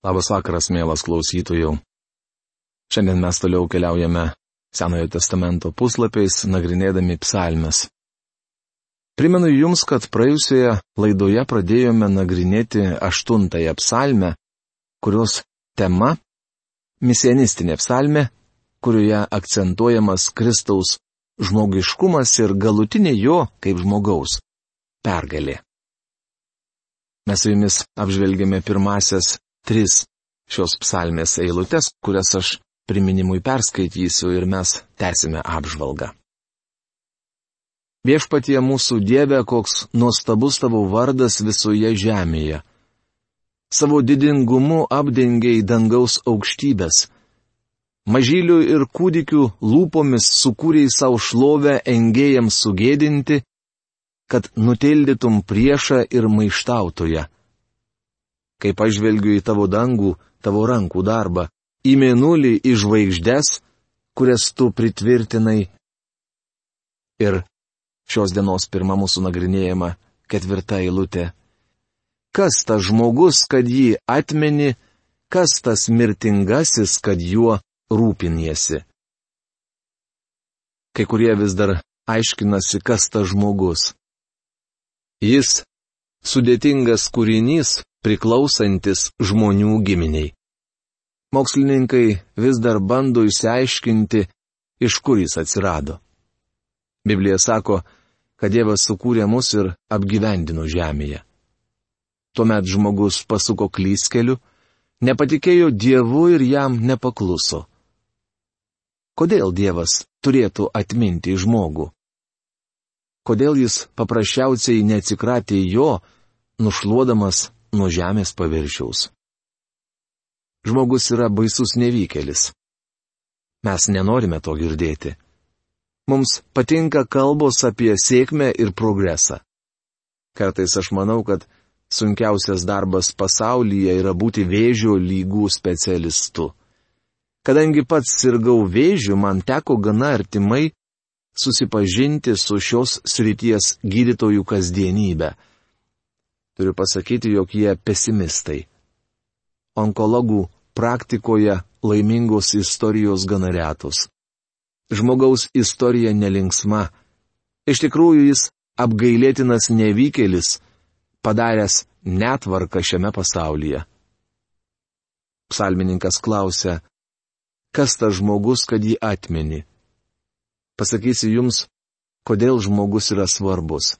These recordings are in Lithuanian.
Labas vakaras, mielas klausytojų. Šiandien mes toliau keliaujame Senojo testamento puslapiais, nagrinėdami psalmes. Primenu Jums, kad praėjusioje laidoje pradėjome nagrinėti aštuntąją psalmę, kurios tema - misienistinė psalmė, kurioje akcentuojamas Kristaus žmogiškumas ir galutinė jo, kaip žmogaus, pergalė. Mes su Jumis apžvelgėme pirmasias tris šios psalmės eilutes, kurias aš priminimui perskaitysiu ir mes tęsime apžvalgą. Viešpatie mūsų Dieve, koks nuostabus tavo vardas visoje žemėje. Savo didingumu apdengiai dangaus aukštybės. Mažylių ir kūdikių lūpomis sukūrėjai savo šlovę engėjams sugėdinti, kad nutildytum priešą ir maištautoje kai pažvelgiu į tavo dangų, tavo rankų darbą, į mėnulį, į žvaigždės, kurias tu pritvirtinai. Ir šios dienos pirma mūsų nagrinėjama ketvirta eilutė. Kas tas žmogus, kad jį atmeni, kas tas mirtingasis, kad juo rūpiniesi? Kai kurie vis dar aiškinasi, kas tas žmogus. Jis sudėtingas kūrinys, priklausantis žmonių giminiai. Mokslininkai vis dar bando išsiaiškinti, iš kur jis atsirado. Biblija sako, kad Dievas sukūrė mus ir apgyvendino žemėje. Tuomet žmogus pasuko klyskeliu, nepatikėjo Dievu ir jam nepakluso. Kodėl Dievas turėtų atminti žmogų? Kodėl jis paprasčiausiai neatsikratė jo, nušluodamas nuo žemės paviršiaus. Žmogus yra baisus nevykėlis. Mes nenorime to girdėti. Mums patinka kalbos apie sėkmę ir progresą. Kartais aš manau, kad sunkiausias darbas pasaulyje yra būti vėžio lygų specialistu. Kadangi pats sirgau vėžiu, man teko gana artimai susipažinti su šios srities gydytojų kasdienybė. Turiu pasakyti, jog jie pesimistai. Onkologų praktikoje laimingos istorijos gana retos. Žmogaus istorija nelinksma. Iš tikrųjų jis apgailėtinas nevykėlis, padaręs netvarką šiame pasaulyje. Psalmininkas klausia, kas tas žmogus, kad jį atmeni? Pasakysiu jums, kodėl žmogus yra svarbus.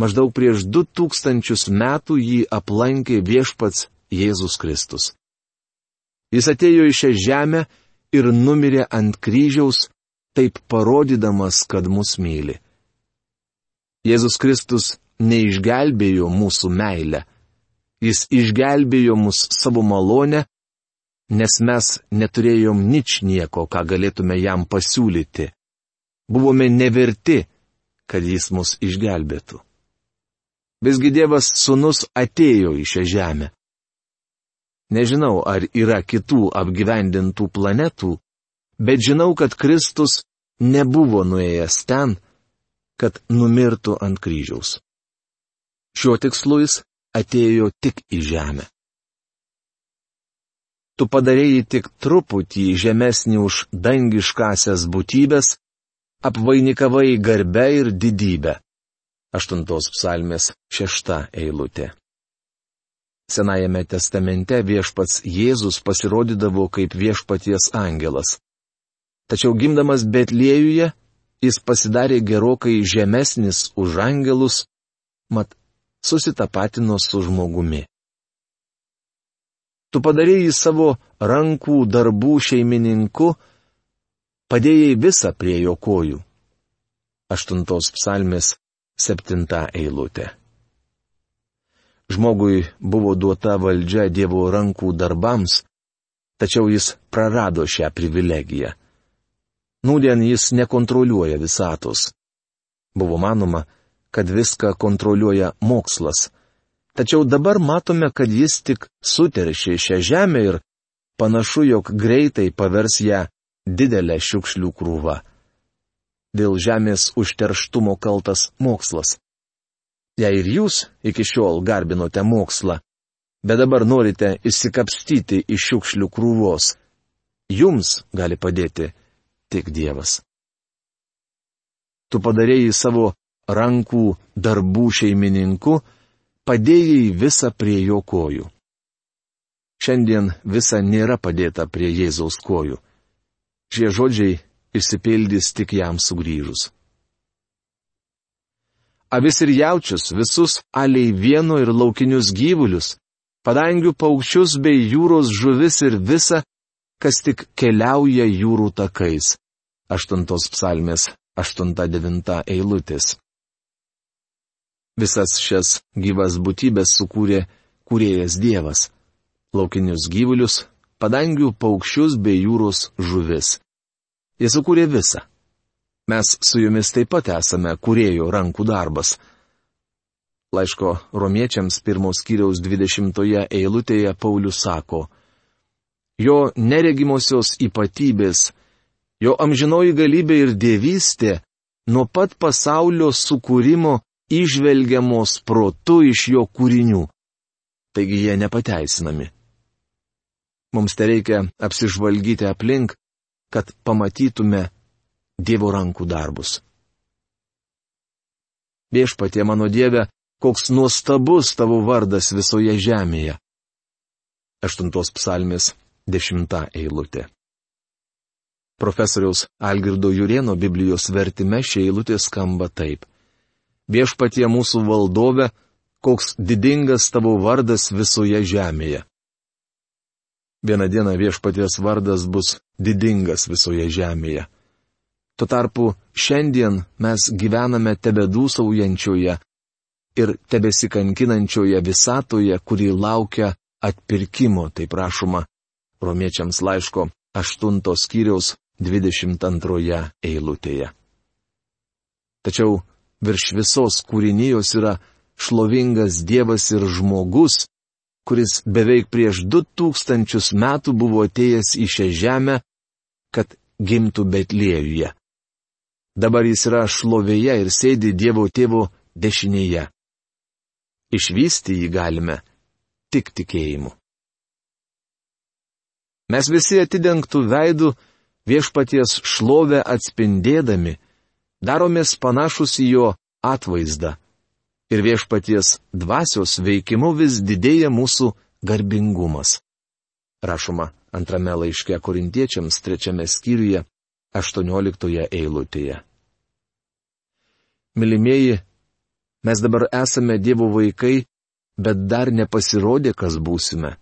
Maždaug prieš du tūkstančius metų jį aplankė viešpats Jėzus Kristus. Jis atėjo į šią žemę ir numirė ant kryžiaus, taip parodydamas, kad mus myli. Jėzus Kristus neišgelbėjo mūsų meilę. Jis išgelbėjo mus savo malonę, nes mes neturėjom nič nieko, ką galėtume jam pasiūlyti. Buvome neverti, kad jis mus išgelbėtų. Visgi Dievas sunus atėjo į šią žemę. Nežinau, ar yra kitų apgyvendintų planetų, bet žinau, kad Kristus nebuvo nuėjęs ten, kad numirtų ant kryžiaus. Šiuo tikslu jis atėjo tik į žemę. Tu padarėjai tik truputį žemesnį už dangiškasias būtybės, apvainikavai garbę ir didybę aštuntos psalmės šešta eilutė. Senajame testamente viešpats Jėzus pasirodydavo kaip viešpaties angelas. Tačiau gimdamas Betliejuje, jis pasidarė gerokai žemesnis už angelus, mat susitapatino su žmogumi. Tu padarėjai savo rankų darbų šeimininku, padėjai visą prie jo kojų. Aštuntos psalmės septinta eilutė. Žmogui buvo duota valdžia Dievo rankų darbams, tačiau jis prarado šią privilegiją. Nūdien jis nekontroliuoja visatos. Buvo manoma, kad viską kontroliuoja mokslas. Tačiau dabar matome, kad jis tik suteršė šią žemę ir panašu, jog greitai pavers ją didelę šiukšlių krūvą dėl žemės užterštumo kaltas mokslas. Jei ir jūs iki šiol garbinote mokslą, bet dabar norite išsikapstyti iš šiukšlių krūvos. Jums gali padėti tik Dievas. Tu padarėjai savo rankų darbų šeimininku, padėjai visą prie jo kojų. Šiandien visa nėra padėta prie Jėzaus kojų. Šie žodžiai išsipildys tik jam sugrįžus. Avis ir jaučius, visus aliai vieno ir laukinius gyvulius, padangių paukščius bei jūros žuvis ir visa, kas tik keliauja jūrų takais. Aštuntos psalmės, aštunta devinta eilutės. Visas šias gyvas būtybės sukūrė kūrėjas Dievas - laukinius gyvulius, padangių paukščius bei jūros žuvis. Jis sukūrė visą. Mes su jumis taip pat esame kūrėjo rankų darbas laiško romiečiams pirmos kiriaus 20 eilutėje Paulius sako, Jo neregimosios ypatybės, jo amžinoji galybė ir dievystė nuo pat pasaulio sukūrimo išvelgiamos protu iš jo kūrinių. Taigi jie nepateisinami. Mums te reikia apsižvalgyti aplink, kad pamatytume Dievo rankų darbus. Viešpatie mano Dieve, koks nuostabus tavo vardas visoje žemėje. Aštuntos psalmės dešimta eilutė. Profesoriaus Algirdo Jurieno Biblijos vertime šie eilutė skamba taip. Viešpatie mūsų valdove, koks didingas tavo vardas visoje žemėje. Vieną dieną viešpaties vardas bus didingas visoje žemėje. Tuo tarpu šiandien mes gyvename tebedūsaujančioje ir tebesikankinančioje visatoje, kuri laukia atpirkimo, tai prašoma romiečiams laiško 8 skyriaus 22 eilutėje. Tačiau virš visos kūrinijos yra šlovingas Dievas ir žmogus, kuris beveik prieš du tūkstančius metų buvo atėjęs į šią žemę, kad gimtų Betlėjuje. Dabar jis yra šlovėje ir sėdi Dievo tėvo dešinėje. Išvysti jį galime tik tikėjimu. Mes visi atidengtų veidų viešpaties šlovę atspindėdami, daromės panašus į jo atvaizdą. Ir viešpaties dvasios veikimu vis didėja mūsų garbingumas. Rašoma antrame laiške korintiečiams trečiame skyriuje, aštuonioliktoje eilutėje. Milimieji, Mes dabar esame Dievo vaikai, bet dar nepasirodė, kas būsime.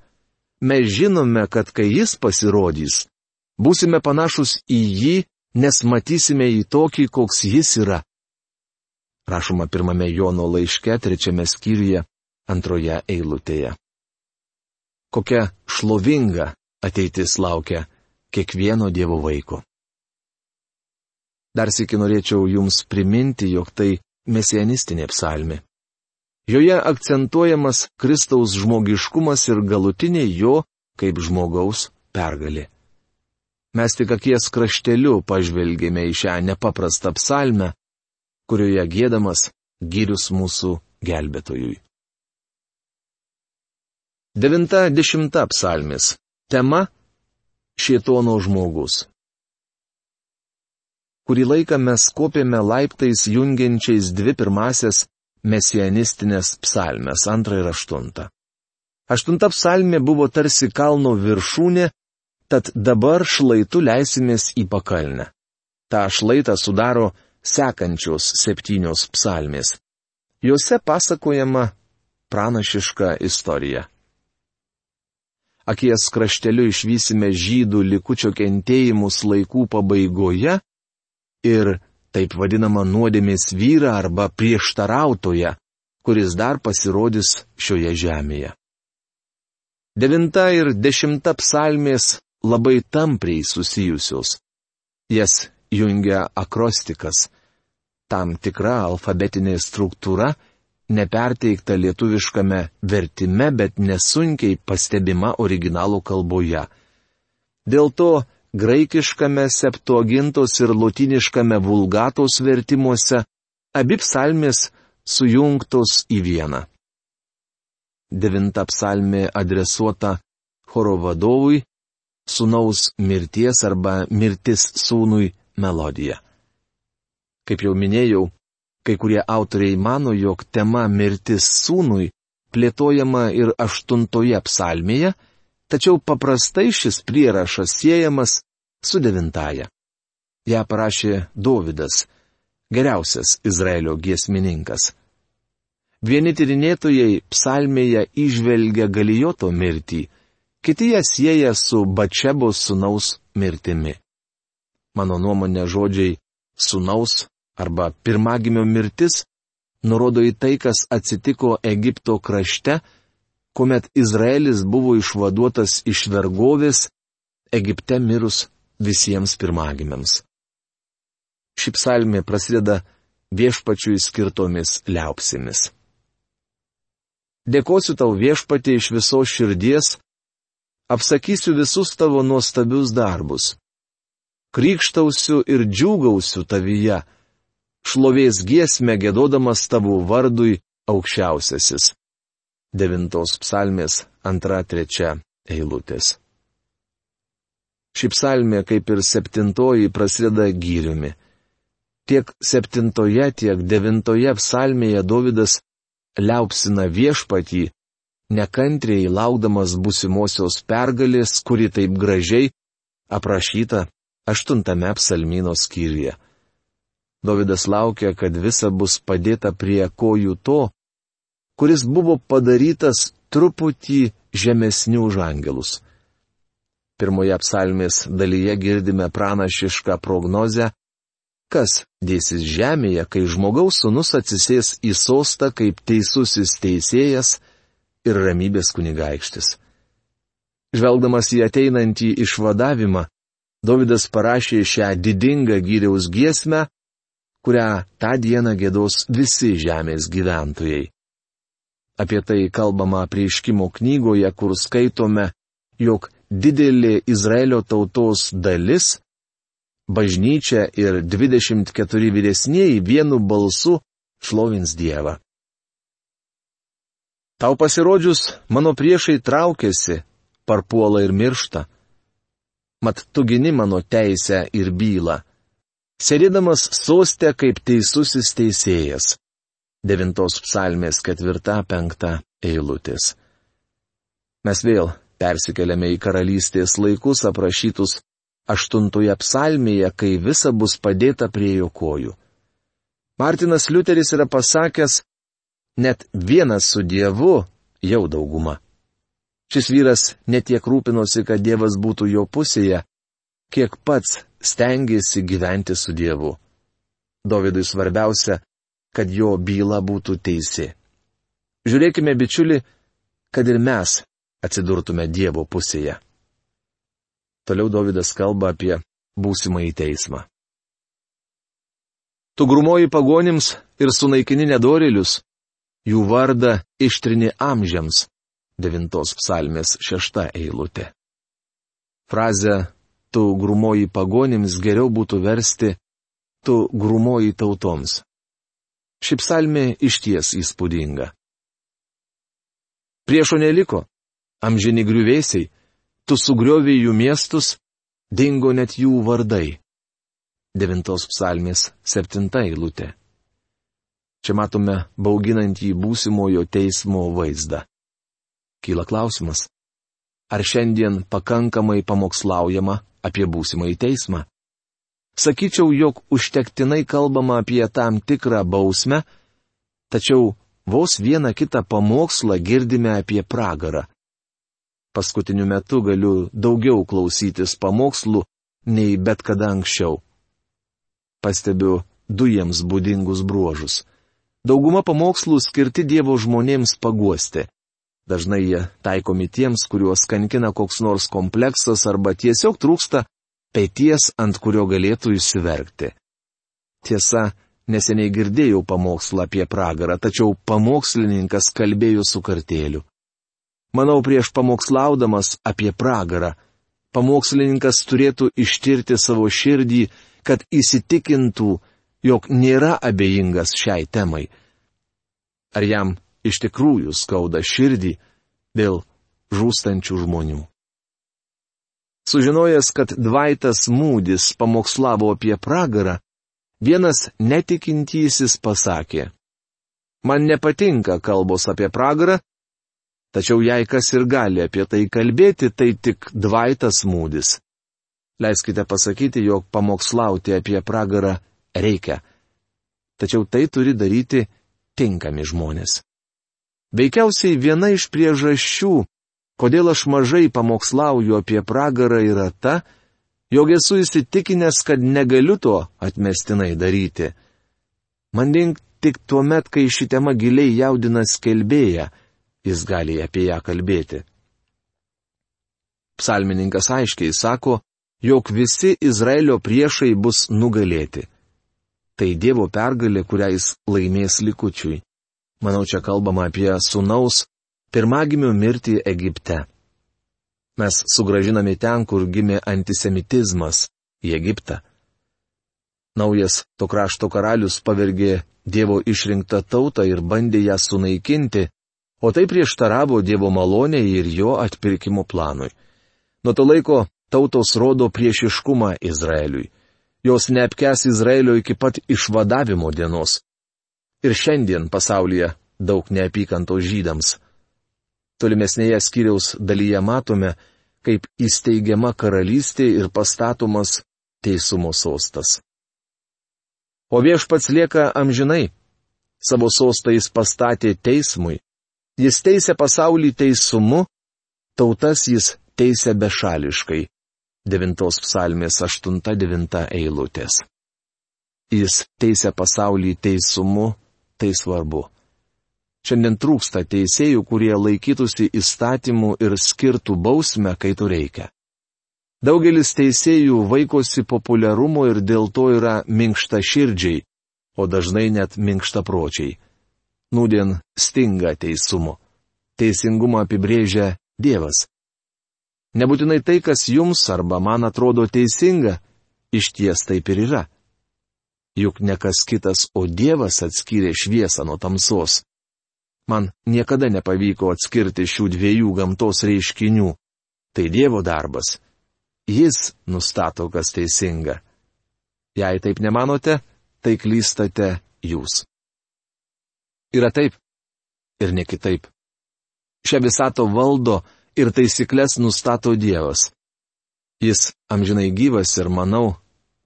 Mes žinome, kad kai Jis pasirodys, būsime panašus į jį, nes matysime į tokį, koks Jis yra. Rašoma pirmame Jono laiške, trečiame skyriuje, antroje eilutėje. Kokia šlovinga ateitis laukia kiekvieno Dievo vaiko. Dar sėki norėčiau Jums priminti, jog tai mesianistinė psalmi. Joje akcentuojamas Kristaus žmogiškumas ir galutinė jo, kaip žmogaus, pergalė. Mes tik akies krašteliu pažvelgėme į šią nepaprastą psalmę, kurioje gėdamas gyrius mūsų gelbėtojui. Devinta dešimta psalmis. Tema - Šietono žmogus kurį laiką mes kopėme laiptais jungiančiais dvi pirmasias mesianistinės psalmes - antrą ir aštuntą. Aštunta psalmė buvo tarsi kalno viršūnė, tad dabar šlaitu leisimės į pakalnę. Ta šlaitą sudaro sekančios septynios psalmės. Juose pasakojama pranašiška istorija. Akies krašteliu išvysime žydų likučio kentėjimus laikų pabaigoje ir taip vadinamą nuodėmės vyrą arba prieštarautoją, kuris dar pasirodys šioje žemėje. Devinta ir dešimta psalmės labai tampriai susijusios. Jas jungia akrostikas - tam tikra alfabetinė struktūra, neperteikta lietuviškame vertime, bet nesunkiai pastebima originalų kalboje. Dėl to graikiškame septuagintos ir lotiniškame vulgatos vertimuose abi psalmės sujungtos į vieną. devinta psalmė adresuota choro vadovui, sunaus mirties arba mirtis sūnui melodija. Kaip jau minėjau, kai kurie autoriai mano, jog tema mirtis sūnui plėtojama ir aštuntoje psalmėje, tačiau paprastai šis prierašas siejamas su devintaja. Ja parašė Dovydas, geriausias Izraelio giesmininkas. Vieni tyrinėtojai psalmėje išvelgia galijoto mirtį, kiti ją sieja su Bačebos sunaus mirtimi. Mano nuomonė žodžiai sunaus arba pirmagimio mirtis nurodo į tai, kas atsitiko Egipto krašte, kuomet Izraelis buvo išvaduotas iš vergovės Egipte mirus visiems pirmagimiams. Ši psalmė prasideda viešpačiui skirtomis liaupsimis. Dėkosiu tau viešpatį iš visos širdies, apsakysiu visus tavo nuostabius darbus krikštausiu ir džiūgausiu tavyje, šlovės giesmę gėdodamas tavo vardui aukščiausiasis. Devintos psalmės antra trečia eilutės. Ši psalmė, kaip ir septintoji, prasideda gyriumi. Tiek septintoje, tiek devintoje psalmėje Davidas liaupsina viešpatį, nekantriai laukdamas busimosios pergalės, kuri taip gražiai aprašyta aštuntame psalmino skyriuje. Davidas laukia, kad visa bus padėta prie kojų to, kuris buvo padarytas truputį žemesnių už angelus. Pirmoje psalmės dalyje girdime pranašišką prognozę, kas dėsis žemėje, kai žmogaus sunus atsisės į sostą kaip teisusis teisėjas ir ramybės kunigaikštis. Žvelgdamas į ateinantį išvadavimą, Davidas parašė šią didingą gyriaus giesmę, kurią tą dieną gėdos visi žemės gyventojai. Apie tai kalbama prieškimo knygoje, kur skaitome, jog didelė Izraelio tautos dalis, bažnyčia ir 24 vyresnieji vienu balsu šlovins Dievą. Tau pasirodžius, mano priešai traukiasi, parpuola ir miršta mat tu gini mano teisę ir bylą. Sėdėdamas sostė kaip teisusis teisėjas. Devintos psalmės ketvirta penkta eilutės. Mes vėl persikeliame į karalystės laikus aprašytus aštuntoje psalmėje, kai visa bus padėta prie jo kojų. Martinas Liuteris yra pasakęs, net vienas su Dievu jau dauguma. Šis vyras netiek rūpinosi, kad Dievas būtų jo pusėje, kiek pats stengiasi gyventi su Dievu. Dovydui svarbiausia, kad jo byla būtų teisi. Žiūrėkime, bičiuli, kad ir mes atsidurtume Dievo pusėje. Toliau Dovydas kalba apie būsimąjį teismą. Tu grumoji pagonims ir sunaikini nedorilius, jų vardą ištrini amžiams devintos psalmės šešta eilutė. Frazę tu grumoji pagonims geriau būtų versti tu grumoji tautoms. Ši psalmė išties įspūdinga. Priešo neliko, amžini griuvėsiai, tu sugrioviai jų miestus, dingo net jų vardai. Devintos psalmės septinta eilutė. Čia matome bauginantį būsimojo teismo vaizdą. Kyla klausimas. Ar šiandien pakankamai pamokslaujama apie būsimąjį teismą? Sakyčiau, jog užtektinai kalbama apie tam tikrą bausmę, tačiau vos vieną kitą pamokslą girdime apie pragarą. Paskutiniu metu galiu daugiau klausytis pamokslų nei bet kada anksčiau. Pastebiu du jiems būdingus bruožus. Dauguma pamokslų skirti Dievo žmonėms paguosti. Dažnai jie taikomi tiems, kuriuos kankina koks nors kompleksas arba tiesiog trūksta pėties, ant kurio galėtų įsiverkti. Tiesa, neseniai girdėjau pamokslą apie pragarą, tačiau pamokslininkas kalbėjo su kartėliu. Manau, prieš pamokslaudamas apie pragarą, pamokslininkas turėtų ištirti savo širdį, kad įsitikintų, jog nėra abejingas šiai temai. Ar jam iš tikrųjų skauda širdį dėl žūstančių žmonių. Sužinojęs, kad Dvaitas Mūdis pamokslavo apie pragarą, vienas netikintysis pasakė, Man nepatinka kalbos apie pragarą, tačiau jei kas ir gali apie tai kalbėti, tai tik Dvaitas Mūdis. Leiskite pasakyti, jog pamokslauti apie pragarą reikia. Tačiau tai turi daryti tinkami žmonės. Veikiausiai viena iš priežasčių, kodėl aš mažai pamokslauju apie pragarą yra ta, jog esu įsitikinęs, kad negaliu to atmestinai daryti. Man dink tik tuo met, kai ši tema giliai jaudina skelbėją, jis gali apie ją kalbėti. Psalmininkas aiškiai sako, jog visi Izraelio priešai bus nugalėti. Tai Dievo pergalė, kurią jis laimės likučiui. Manau, čia kalbama apie sunaus pirmagimių mirtį Egipte. Mes sugražinami ten, kur gimė antisemitizmas - į Egiptą. Naujas to krašto karalius pavergė Dievo išrinktą tautą ir bandė ją sunaikinti, o tai prieštaravo Dievo malonė ir jo atpirkimo planui. Nuo to laiko tautos rodo priešiškumą Izraeliui. Jos neapkes Izraelio iki pat išvadavimo dienos. Ir šiandien pasaulyje daug neapykantos žydams. Tolimesnėje skyriaus dalyje matome, kaip įsteigiama karalystė ir pastatomas teisumo sostas. O viešpats lieka amžinai. Savo sostą jis pastatė teismui. Jis teisė pasaulį teisumu, tautas jis teisė bešališkai. 9 psalmės 8-9 eilutės. Jis teisė pasaulį teisumu, tai svarbu. Šiandien trūksta teisėjų, kurie laikytųsi įstatymų ir skirtų bausmę, kai to reikia. Daugelis teisėjų vaikosi populiarumo ir dėl to yra minkšta širdžiai, o dažnai net minkšta pročiai. Nūdien stinga teisumo. Teisingumą apibrėžia Dievas. Nebūtinai tai, kas jums arba man atrodo teisinga, iš ties taip ir yra. Juk ne kas kitas, o Dievas atskyrė šviesą nuo tamsos. Man niekada nepavyko atskirti šių dviejų gamtos reiškinių. Tai Dievo darbas. Jis nustato, kas teisinga. Jei taip nemanote, tai klystate jūs. Yra taip ir ne kitaip. Šią visato valdo ir taisyklės nustato Dievas. Jis amžinai gyvas ir, manau,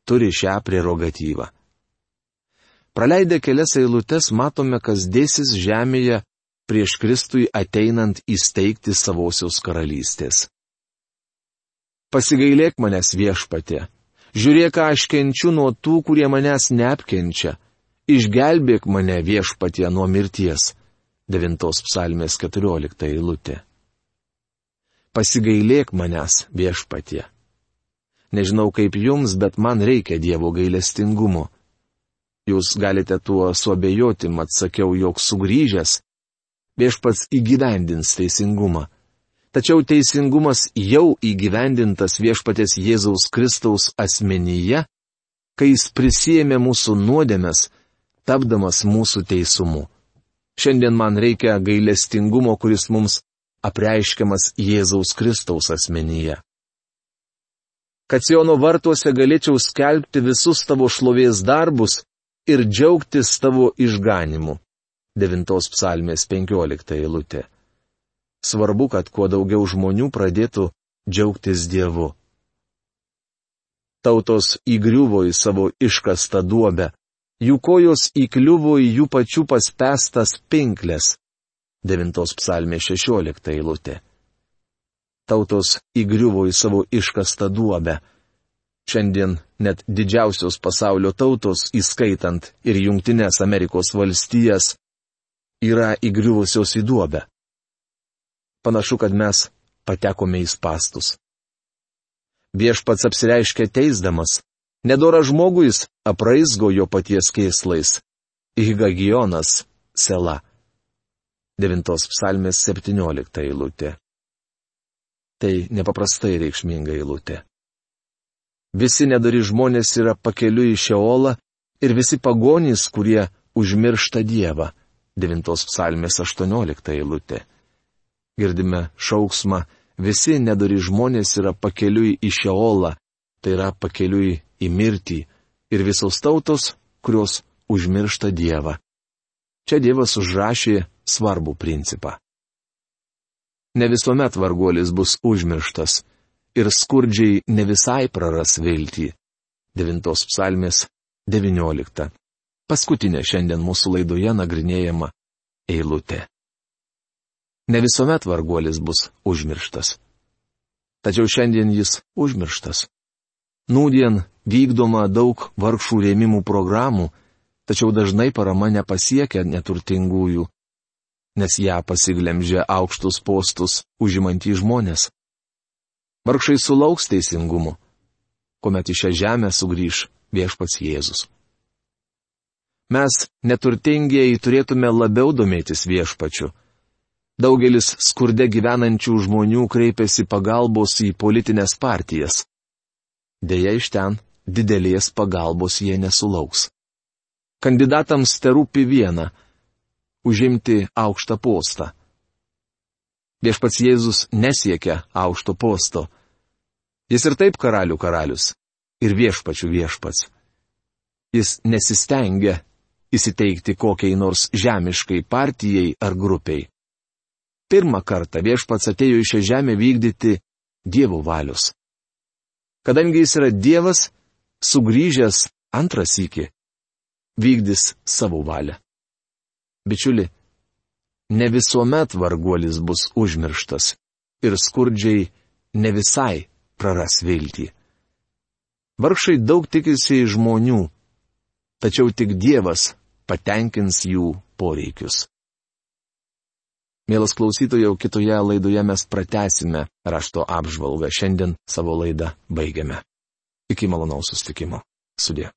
turi šią prerogatyvą. Praleidę kelias eilutes matome, kas dėsis žemėje prieš Kristui ateinant įsteigti savosios karalystės. Pasigailėk manęs viešpatė. Žiūrėk, ką aš kenčiu nuo tų, kurie manęs neapkenčia. Išgelbėk mane viešpatė nuo mirties. 9 psalmės 14 eilutė. Pasigailėk manęs viešpatė. Nežinau kaip jums, bet man reikia Dievo gailestingumo. Jūs galite tuo suabejoti, mat sakiau, jog sugrįžęs, viešpats įgyvendins teisingumą. Tačiau teisingumas jau įgyvendintas viešpatės Jėzaus Kristaus asmenyje, kai jis prisėmė mūsų nuodėmes, tapdamas mūsų teisumu. Šiandien man reikia gailestingumo, kuris mums apreiškiamas Jėzaus Kristaus asmenyje. Kad Siono vartuose galėčiau skelbti visus tavo šlovės darbus, ir džiaugtis tavo išganimu. 9 psalmės 15 eilutė. Svarbu, kad kuo daugiau žmonių pradėtų džiaugtis Dievu. Tautos įgriuvo į savo iškastą duobę, jų kojos įkliuvo į jų pačių paspestas pinklės. 9 psalmė 16 eilutė. Tautos įgriuvo į savo iškastą duobę. Šiandien net didžiausios pasaulio tautos, įskaitant ir Junktinės Amerikos valstijas, yra įgriuvusios į duobę. Panašu, kad mes patekome į pastus. Viešpats apsireiškia teisdamas, nedora žmogus apraizgo jo paties kėslais. Higagionas Sela. 9 psalmės 17 eilutė. Tai nepaprastai reikšminga eilutė. Visi nedari žmonės yra pakeliu į Šeolą ir visi pagonys, kurie užmiršta Dievą. 9 psalmės 18 eilutė. Girdime šauksmą, visi nedari žmonės yra pakeliui į Šeolą, tai yra pakeliui į mirtį, ir visos tautos, kurios užmiršta Dievą. Čia Dievas užrašė svarbų principą. Ne visuomet varguolis bus užmirštas ir skurdžiai ne visai praras viltį. 9 psalmės 19. Paskutinė šiandien mūsų laidoje nagrinėjama eilutė. Ne visuomet varguolis bus užmirštas. Tačiau šiandien jis užmirštas. Nūdien vykdoma daug vargšų rėmimų programų, tačiau dažnai parama nepasiekia neturtingųjų, nes ją pasiglemžia aukštus postus užimantys žmonės. Vargšai sulauks teisingumo, kuomet į šią žemę sugrįž viešpats Jėzus. Mes, neturtingieji, turėtume labiau domėtis viešpačiu. Daugelis skurde gyvenančių žmonių kreipiasi pagalbos į politinės partijas. Deja, iš ten didelės pagalbos jie nesulauks. Kandidatams terūpi viena - užimti aukštą postą. Viešpats Jėzus nesiekia aukšto posto. Jis ir taip karalių karalius. Ir viešpačių viešpats. Jis nesistengia įsiteikti kokiai nors žemiškai partijai ar grupiai. Pirmą kartą viešpats atėjo į šią žemę vykdyti dievų valius. Kadangi jis yra dievas, sugrįžęs antras iki, vykdys savo valią. Bičiuli, ne visuomet varguolis bus užmirštas ir skurdžiai ne visai praras viltį. Vargšai daug tikisi iš žmonių, tačiau tik Dievas patenkins jų poreikius. Mielas klausytojau, kitoje laidoje mes pratesime rašto apžvalgą. Šiandien savo laidą baigiame. Iki malonaus sustikimo. Sudė.